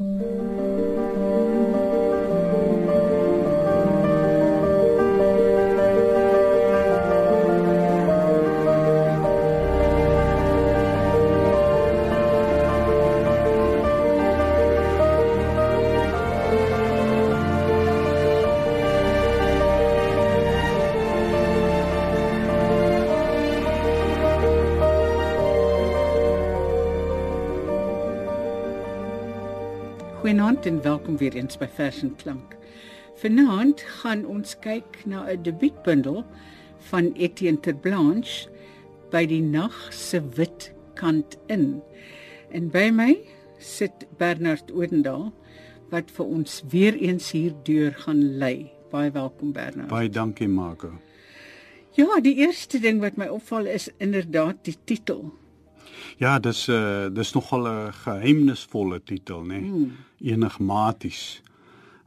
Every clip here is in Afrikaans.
Mm-hmm. Goeienaand en welkom weer eens by Vers en Klank. Vanaand gaan ons kyk na 'n debuutbundel van Etienne Terblanche by die nag se wit kant in. En by my sit Bernard Odendaal wat vir ons weer eens hier deur gaan lei. Baie welkom Bernard. Baie dankie Marco. Ja, die eerste ding wat my opval is inderdaad die titel. Ja, dis 'n uh, eh, dis nogal 'n geheimnisvolle titel, né? Nee? Hmm. Enigmaties.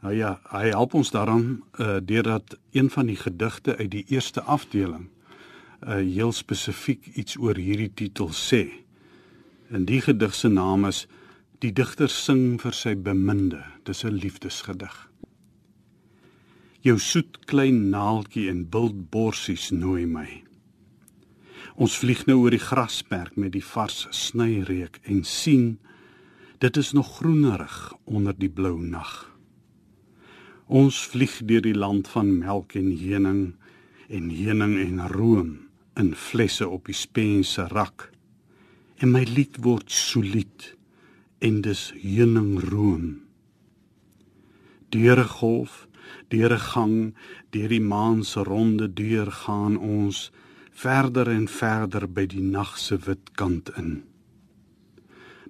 Nou ja, hy help ons daaraan uh, deurdat een van die gedigte uit die eerste afdeling uh heel spesifiek iets oor hierdie titel sê. En die gedig se naam is Die digter sing vir sy beminde. Dis 'n liefdesgedig. Jou soet klein naaltjie en bildborsies nooi my. Ons vlieg nou oor die grasperk met die vars snyreuk en sien dit is nog groenerig onder die blou nag. Ons vlieg deur die land van melk en heuning en heuning en room in flesse op die spense rak. En my lied word solied en dis heuning room. Deur 'n golf, deur 'n gang, deur die maan se ronde deur gaan ons verder en verder by die nag se wit kant in.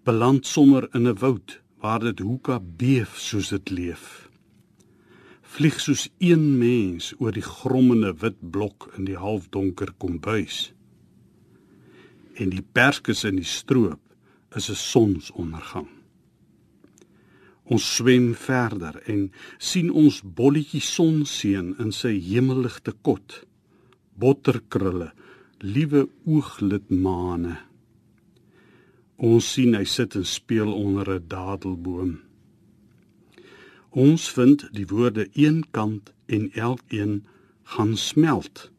Beland sommer in 'n woud waar dit hoeka beef soos dit leef. Vlieg soos een mens oor die grommende wit blok in die halfdonker kombuis. En die perskes in die stroop is 'n sonsondergang. Ons swem verder en sien ons bolletjie sonseën in sy hemelligte kot botterkrulle, liewe ooglid mane. Ons sien hy sit en speel onder 'n dadelboom. Ons vind die woorde eenkant en elkeen gaan smelt.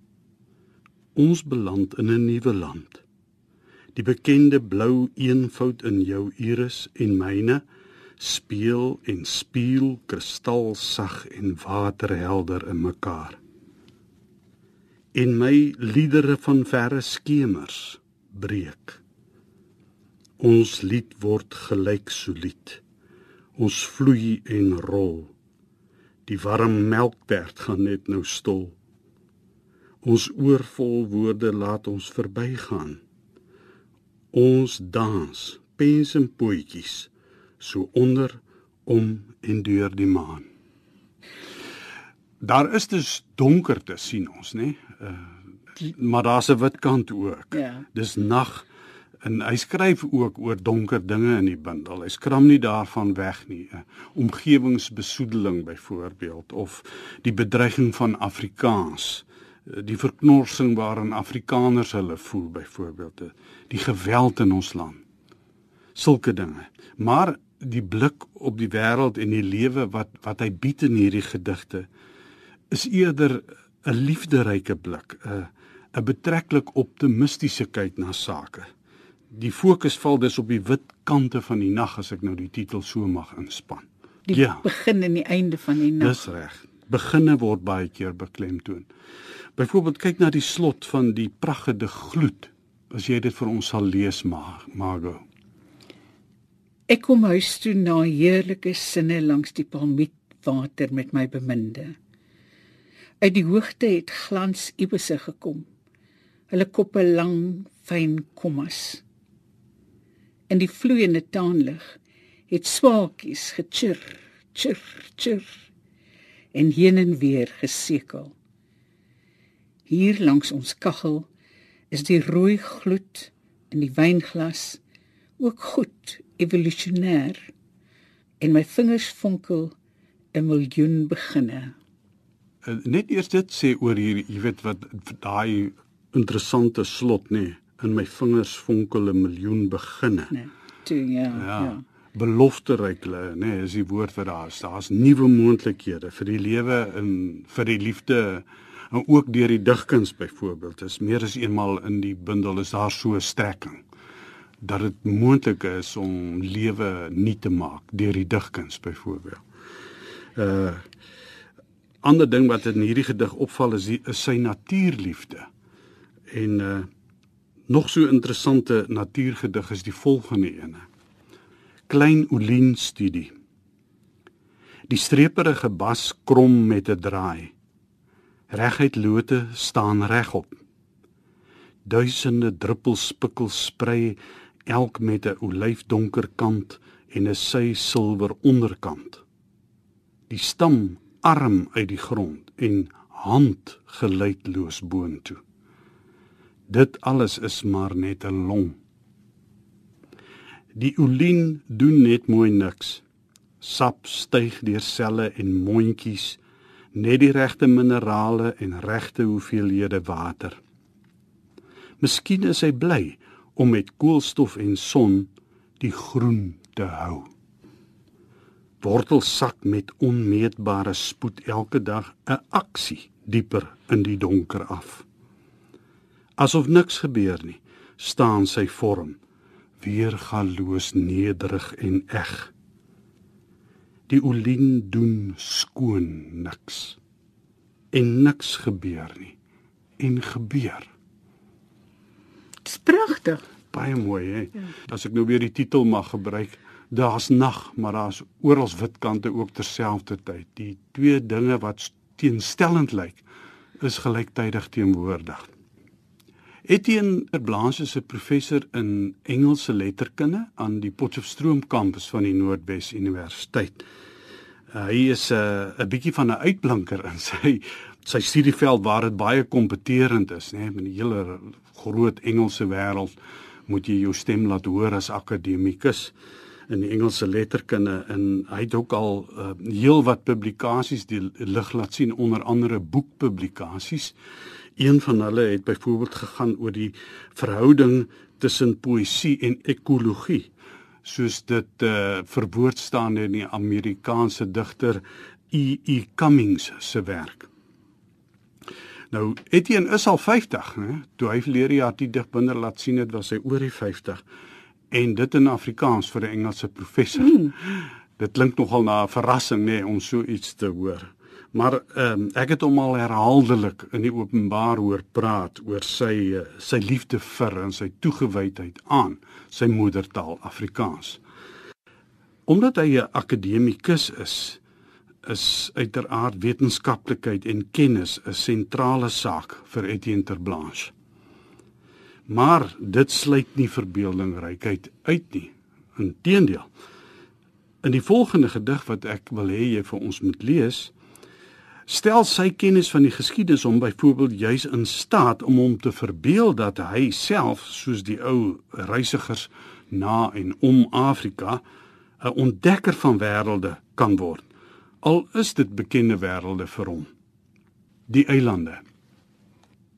Ons beland in 'n nuwe land. Die bekende blou eenvoud in jou iris en myne speel en speel kristalsag en waterhelder in mekaar en my liedere van verre skemers breek. Ons lied word gelyk solied. Ons vloei en rol. Die warm melkperd gaan net nou stol. Ons oorvol woorde laat ons verbygaan. Ons dans, pens en poetjies, so onder om en deur die maan. Daar is dus donkerte sien ons, nê? Uh, maar daar's 'n wit kant ook. Ja. Dis nag en hy skryf ook oor donker dinge in die bundel. Hy skram nie daarvan weg nie. Omgewingsbesoedeling byvoorbeeld of die bedreiging van Afrikaans, uh, die verknorsing waarin Afrikaners hulle voel byvoorbeeld, uh, die geweld in ons land. Sulke dinge. Maar die blik op die wêreld en die lewe wat wat hy bied in hierdie gedigte is eerder 'n liefderyke blik, 'n 'n betreklik optimistiese kyk na sake. Die fokus val dus op die wit kante van die nag as ek nou die titel so mag inspann. Die ja. begin en die einde van die nag. Dis reg. Beginne word baie keer beklemtoon. Byvoorbeeld kyk na die slot van die pragtige gloed. As jy dit vir ons sal lees, Margo. Ek kom huis toe na heerlike sinne langs die palmietwater met my beminde. Uit die hoogte het glans ibisse gekom. Hulle koppe lang, fyn kommas. In die vloeiende taanlig het swaakies gechir, chir, chir en heen en weer gesekel. Hier langs ons kaggel is die rooi gloed in die wynglas ook goed evolusionêr en my vingers vonkel 'n miljoen beginne. Eh, net eers dit sê oor hier jy weet wat daai interessante slot nê nee, in my vingers vonkel 'n miljoen beginne. Nee. Toe ja. Ja. ja. belofteryk, nê, nee, is die woord wat daar is. Daar's nuwe moontlikhede vir die lewe en vir die liefde en ook deur die digkuns byvoorbeeld. Is meer as eenmal in die bundel is daar so 'n strekking dat dit moontlik is om lewe nuut te maak deur die digkuns byvoorbeeld. Uh ander ding wat in hierdie gedig opval is die is sy natuurliefde. En uh nog so interessante natuurgedig is die volgende ene. Klein Olien studie. Die streperige bas krom met 'n draai. Reguit lote staan regop. Duisende druppels spikkel sprei elk met 'n olyfdonker kant en 'n sy silwer onderkant. Die stam arm uit die grond en hand geluidloos boontoe. Dit alles is maar net 'n long. Die olien doen net mooi niks. Sap styg deur selle en mondjies, net die regte minerale en regte hoeveelhede water. Miskien is hy bly om met koolstof en son die groen te hou. Wortels sak met onmeetbare spoed elke dag 'n aksie dieper in die donker af. Asof niks gebeur nie, staan sy vorm weer galoos nederig en eg. Die olien doen skoon niks. En niks gebeur nie en gebeur. Dis pragtig. Baie mooi hè. Ja. As ek nou weer die titel mag gebruik, daar's nag, maar daar's oral wit kante ook terselfdertyd. Die twee dinge wat teenstellend lyk, is gelyktydig teenwoordig. Etienne Blanche is 'n professor in Engelse letterkunde aan die Potchefstroom kampus van die Noordwes Universiteit. Uh, hy is 'n uh, 'n bietjie van 'n uitblinker in sy sy studieveld waar dit baie kompeterend is, nê, nee, met die hele groot Engelse wêreld moet jy jou stem laat hoor as akademikus in die Engelse letterkunde en hy het ook al uh, heelwat publikasies die lig laat sien onder andere boekpublikasies. Een van hulle het byvoorbeeld gegaan oor die verhouding tussen poësie en ekologie soos dit uh, verwoord staan in die Amerikaanse digter E. E. Cummings se werk. Nou Etienne is al 50, né? Toe hy verlede jaar die digbundel laat sien het, was hy oor die 50 en dit in Afrikaans vir 'n Engelse professor. Mm. Dit klink nogal na 'n verrassing nê nee, om so iets te hoor. Maar ehm um, ek het hom al herhaaldelik in die openbaar hoor praat oor sy sy liefde vir en sy toegewydheid aan sy moedertaal Afrikaans. Omdat hy 'n akademikus is, is uiteraard wetenskaplikheid en kennis 'n sentrale saak vir Etienne Terblanche. Maar dit sluit nie verbeeldingrykheid uit nie. Inteendeel. In die volgende gedig wat ek wil hê jy vir ons moet lees, stel sy kennis van die geskiedenis om byvoorbeeld juis in staat om hom te verbeel dat hy self soos die ou reisigers na en om Afrika 'n ontdekker van wêrelde kan word al is dit bekende wêrelde vir hom die eilande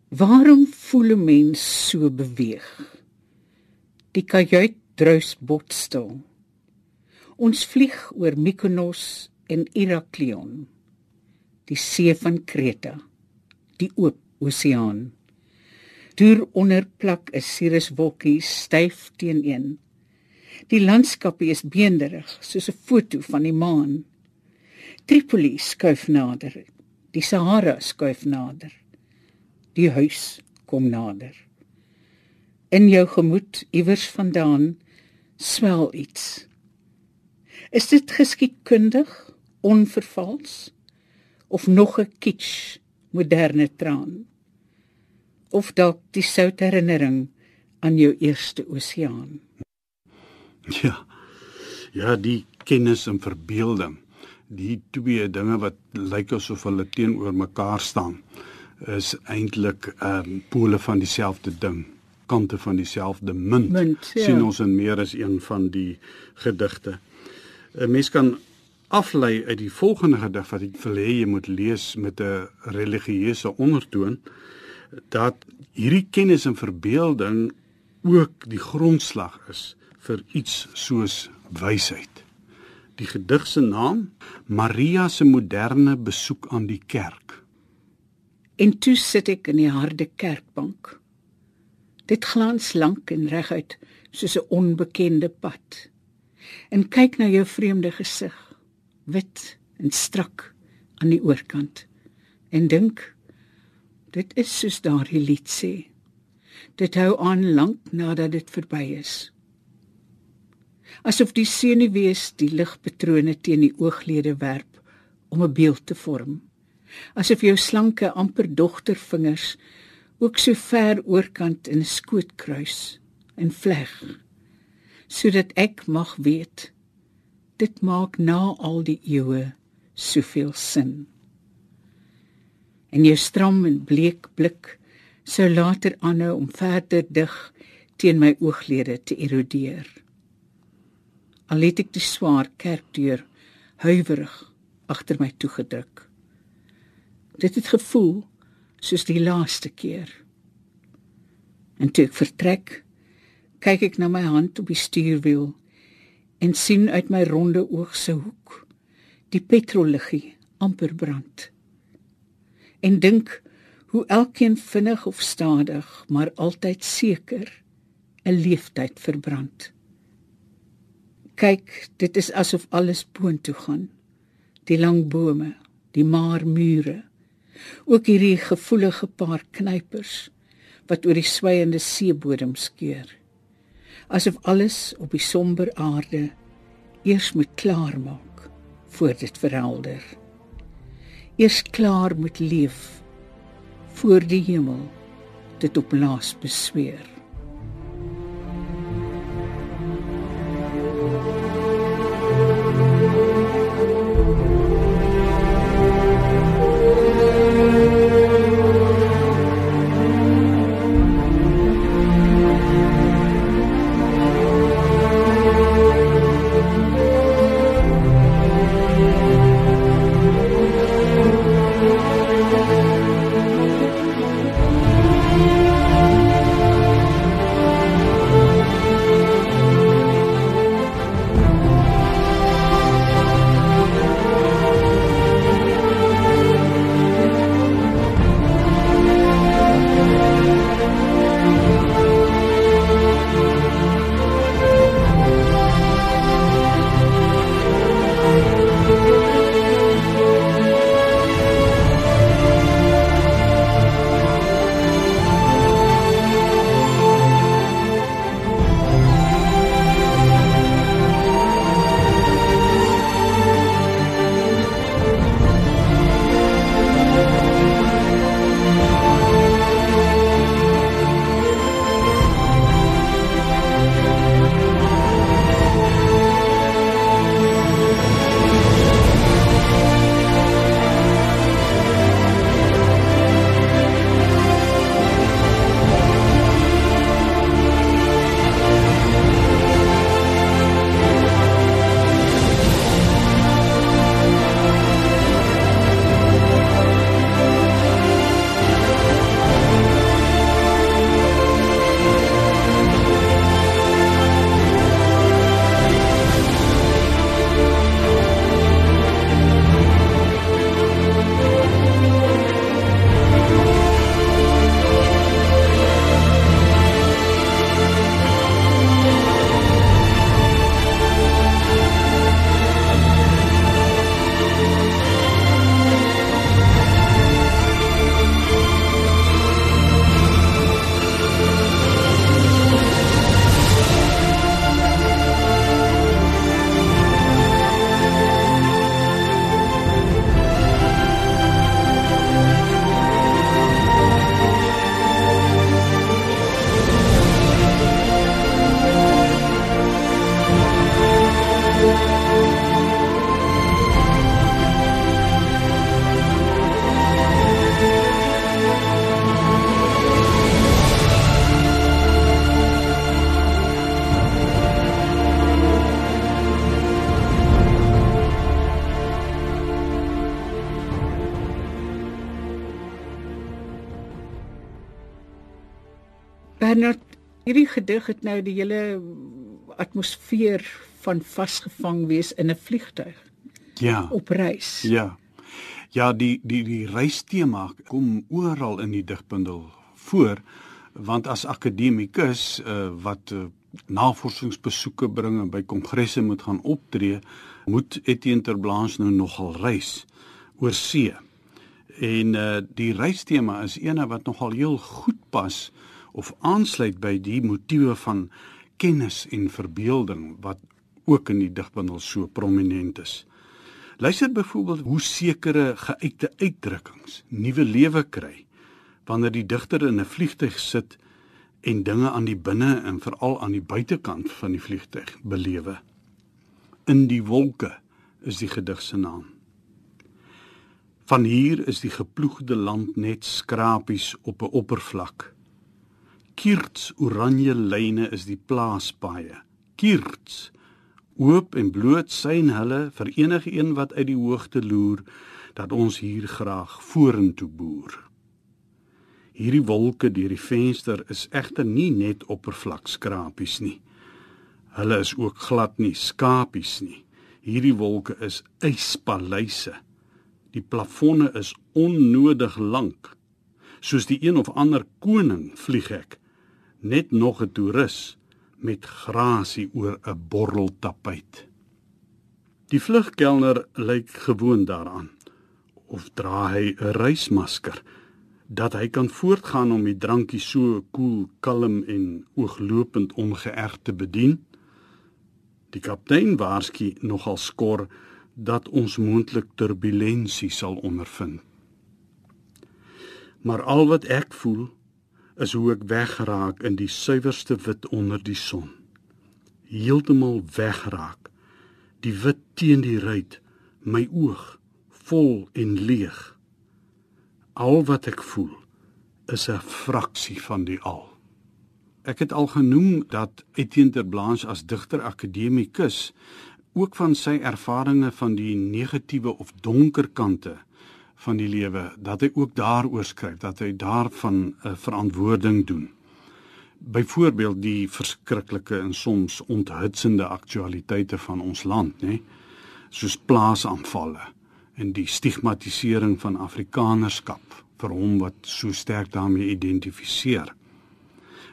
waarom voel 'n mens so beweeg die kajuit druis botstil ons vlieg oor Mykonos en Iraklion die see van Kreta die oop oseaan deur onder plak 'n cirrus wolkie styf teenoor die landskappe is beenderig soos 'n foto van die maan Tripoli skuif nader. Die Sahara skuif nader. Die huis kom nader. In jou gemoed iewers vandaan swel iets. Is dit geskiedkundig, onvervals of nog 'n kitsch moderne traan? Of dalk die sout herinnering aan jou eerste oseaan? Ja. Ja, die kennis en verbeelding die twee dinge wat lyk asof hulle teenoor mekaar staan is eintlik ehm um, pole van dieselfde ding kante van dieselfde munt, munt ja. sien ons in meer as een van die gedigte 'n mens kan aflei uit die volgende gedig wat ek wil hê jy moet lees met 'n religieuse ondertoon dat hierdie kennis en verbeelding ook die grondslag is vir iets soos wysheid. Die gedig se naam Maria se moderne besoek aan die kerk. En toe sit ek in die harde kerkbank. Dit glans lank en reguit soos 'n onbekende pad. En kyk na jou vreemde gesig, wit en strak aan die oorkant. En dink dit is soos daardie lied sê. Dit hou aan lank nadat dit verby is. Asof die senuwees die ligpatrone teen die ooglede werp om 'n beeld te vorm. Asof jou slanke amper dogtervingers ook so ver oorkant in 'n skoot kruis en vleg sodat ek mag weet dit maak na al die eeue soveel sin. En jou stram en bleek blik sou later aanhou om verder dig teen my ooglede te erodeer. Al het ek die swaar kerkdeur huiwerig agter my toegedruk dit het gevoel soos die laaste keer. En toe ek vertrek, kyk ek na my hand op die stuurwiel en sien uit my ronde oog se hoek die petrolliggie amper brand. En dink hoe elkeen vinnig of stadig, maar altyd seker 'n leeftyd verbrand. Kyk, dit is asof alles boontoe gaan. Die lang bome, die maar mure, ook hierdie gevoelige paar knypers wat oor die sweiende seebodem skeur. Asof alles op die somber aarde eers moet klaar maak voor dit verhelder. Eers klaar moet leef voor die hemel dit op laas besweer Bernard, hierdie gedig het nou die hele atmosfeer van vasgevang wees in 'n vliegtuig. Ja. Op reis. Ja. Ja, die die die reistema kom oral in die digbundel voor want as akademikus uh, wat uh, navorsingsbesoeke bring en by kongresse moet gaan optree, moet Etienne Terblanche nou nogal reis oor see. En uh die reistema is eene wat nogal heel goed pas of aansluit by die motiewe van kennis en verbeelding wat ook in die digbundel so prominent is. Luister byvoorbeeld hoe sekere geuite uitdrukkings nuwe lewe kry wanneer die digter in 'n vliegtyg sit en dinge aan die binne en veral aan die buitekant van die vliegtyg belewe. In die wolke is die gedig se naam. Van hier is die geploegde land net skrapies op 'n oppervlak. Kierts oranje lyne is die plaaspaaie. Kierts oop en bloot syn hulle vir enige een wat uit die hoogte loer dat ons hier graag vorentoe boer. Hierdie wolke deur die venster is egter nie net oppervlakskrapies nie. Hulle is ook glad nie skapies nie. Hierdie wolke is yspaleise. Die plafonne is onnodig lank. Soos die een of ander koning vlieg ek net nog 'n toerus met grasie oor 'n borreltapuit. Die vlugkelner lyk gewoond daaraan of dra hy 'n reismasker dat hy kan voortgaan om die drankie so koel, kalm en ooglopend ongeërg te bedien. Die kaptein waarsku nogal skor dat ons moontlik turbulensie sal ondervind. Maar al wat ek voel is hoe ek weggeraak in die suiwerste wit onder die son. Heeltemal weggeraak. Die wit teen die ruit, my oog vol en leeg. Al wat ek voel is 'n fraksie van die al. Ek het al genoem dat Etienne Terblanche as digter akademikus ook van sy ervarings van die negatiewe of donker kante van die lewe dat hy ook daaroor skryf dat hy daarvan 'n verantwoording doen. Byvoorbeeld die verskriklike en soms onthutsende aktualiteite van ons land, nê? Soos plaasaanvalle en die stigmatisering van afrikanerskap vir hom wat so sterk daarmee identifiseer.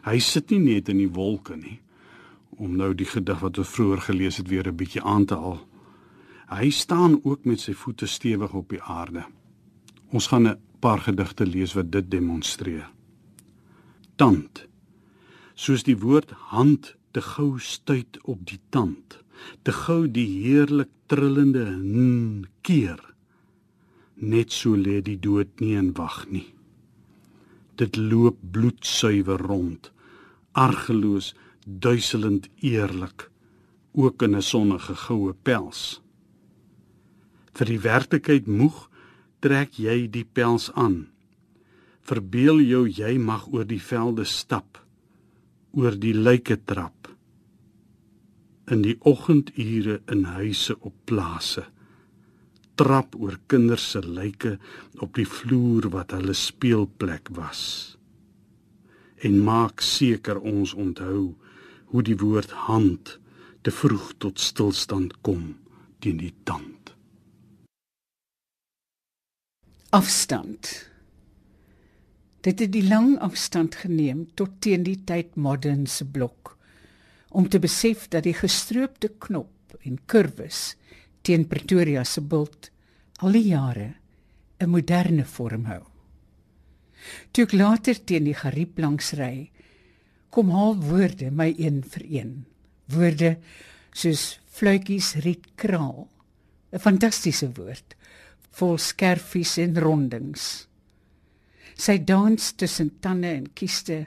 Hy sit nie net in die wolke nie om nou die gedig wat ons vroeër gelees het weer 'n bietjie aan te haal. Hy staan ook met sy voete stewig op die aarde. Ons gaan 'n paar gedigte lees wat dit demonstreer. Tand. Soos die woord hand te gou stuit op die tand, te gou die heerlik trillende n keer net so lê die dood nie en wag nie. Dit loop bloedsuiwer rond, argeloos, duiselend eerlik, ook in 'n sonnige goue pels. Vir die werklikheid moeg trek jy die pels aan. Verbeel jou jy mag oor die velde stap, oor die lyke trap. In die oggendure in huise op plase trap oor kinders se lyke op die vloer wat hulle speelplek was. En maak seker ons onthou hoe die woord hand te vroeg tot stilstand kom teen die tand. Afstand. Dit het die lang afstand geneem tot teen die tyd modern se blok om te besef dat die gestroopte knop en kurwes teen Pretoria se bult al die jare 'n moderne vorm hou. Toe ek later teen die geriep langs ry, kom haal woorde my een vir een. Woorde soos fluitjies riet kraal. 'n Fantastiese woord vol skerfies en rondings. Sy dans tussen tande en kieste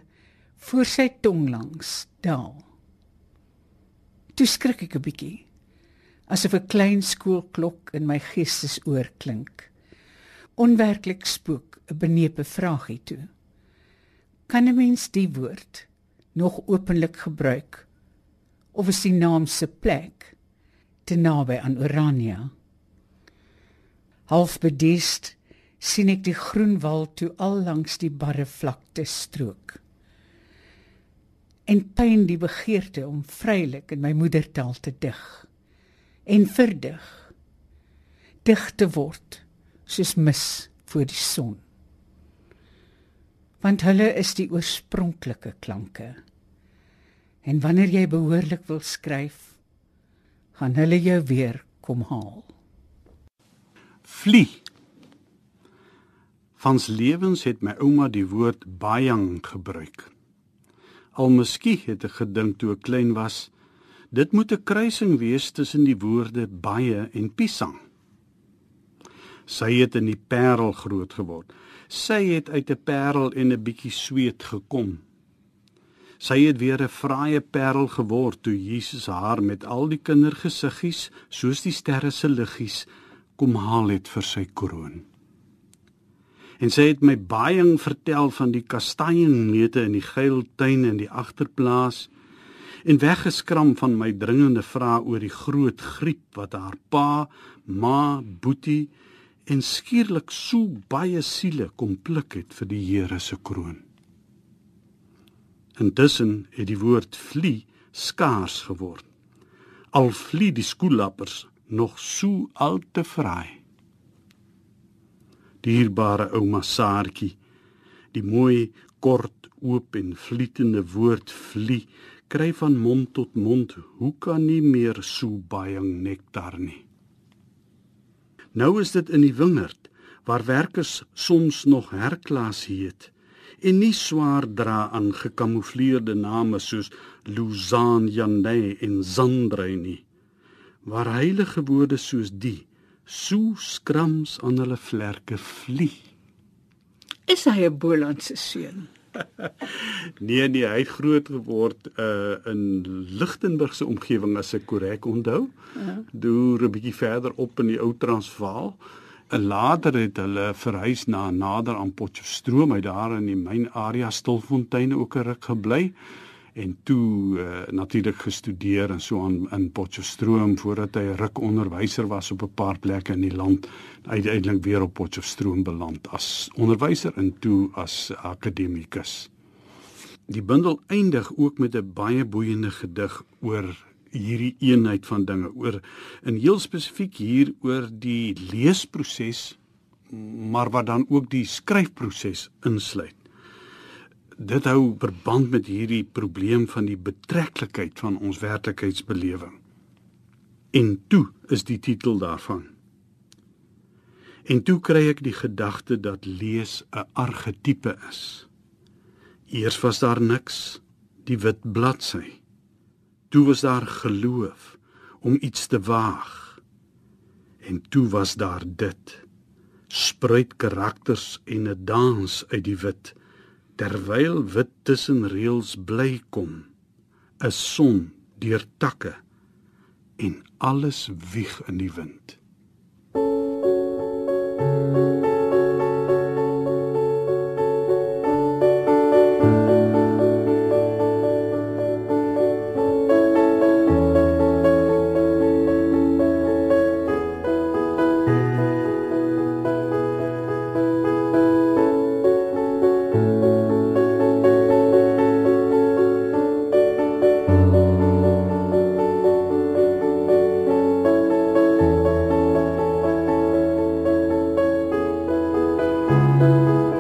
voor sy tong langs daal. Toe skrik ek 'n bietjie asof 'n klein skoolklok in my geestesoor klink. Onwerklik spook 'n benepe vraagie toe. Kan 'n mens die woord nog openlik gebruik of is die naam se plek te naby aan Orania? Half bediest sien ek die groen wal toe al langs die barre vlakte strook. en pyn die begeerte om vrylik in my moedertaal te dig en verdig dig te word soos mis voor die son. Want hulle is die oorspronklike klanke. En wanneer jy behoorlik wil skryf gaan hulle jou weer kom haal vlie Vans lewens het my ouma die woord bayang gebruik. Al miskien het ek gedink toe ek klein was, dit moet 'n kruising wees tussen die woorde baie en pisang. Sy het in die Parel groot geword. Sy het uit 'n parel en 'n bietjie sweet gekom. Sy het weer 'n fraaie parel geword toe Jesus haar met al die kindergesiggies, soos die sterre se liggies, kom haal het vir sy kroon en sy het my baie vertel van die kastanjeneute in die geiltuin in die agterplaas en weggeskram van my dringende vrae oor die groot griep wat haar pa, ma, boetie en skielik so baie siele kom pluk het vir die Here se kroon. Intussen het die woord vlie skaars geword. Al vlie die skoellappers nog so al te vry dierbare ouma Saartjie. Die mooi kort oop en vlietende woord vlie kry van mond tot mond. Hoe kan nie meer so baie nektar nie. Nou is dit in die wingerd waar werkers soms nog herklas heet en nie swaar dra aan gekamoufleerde name soos Luzan Janne en Zandrey nie. Waar heilige woorde soos die so skrams aan hulle vlerke vlie. Is hy 'n Bolandse seun? nee nee, hy het groot geword uh in Lichtenburg se omgewing as ek korrek onthou. Ja. Deur 'n bietjie verder op in die ou Transvaal. En later het hulle verhuis na nader aan Potchefstroom, hy daar in die myn area Stilfontein ook 'n ruk gebly en toe uh, natuurlik gestudeer en so aan in Potchefstroom voordat hy 'n ruk onderwyser was op 'n paar plekke in die land uiteindelik weer op Potchefstroom beland as onderwyser en toe as akademikus. Die bundel eindig ook met 'n baie boeiende gedig oor hierdie eenheid van dinge oor in heel spesifiek hier oor die leesproses maar wat dan ook die skryfproses insluit dit hou verband met hierdie probleem van die betreklikheid van ons werklikheidsbelewing. En toe is die titel daarvan. En toe kry ek die gedagte dat lees 'n argetipe is. Eers was daar niks, die wit bladsy. Toe was daar geloof om iets te waag. En toe was daar dit. Spruit karakters en 'n dans uit die wit terwyl wit tussen reëls bly kom 'n son deur takke en alles wieg in die wind Música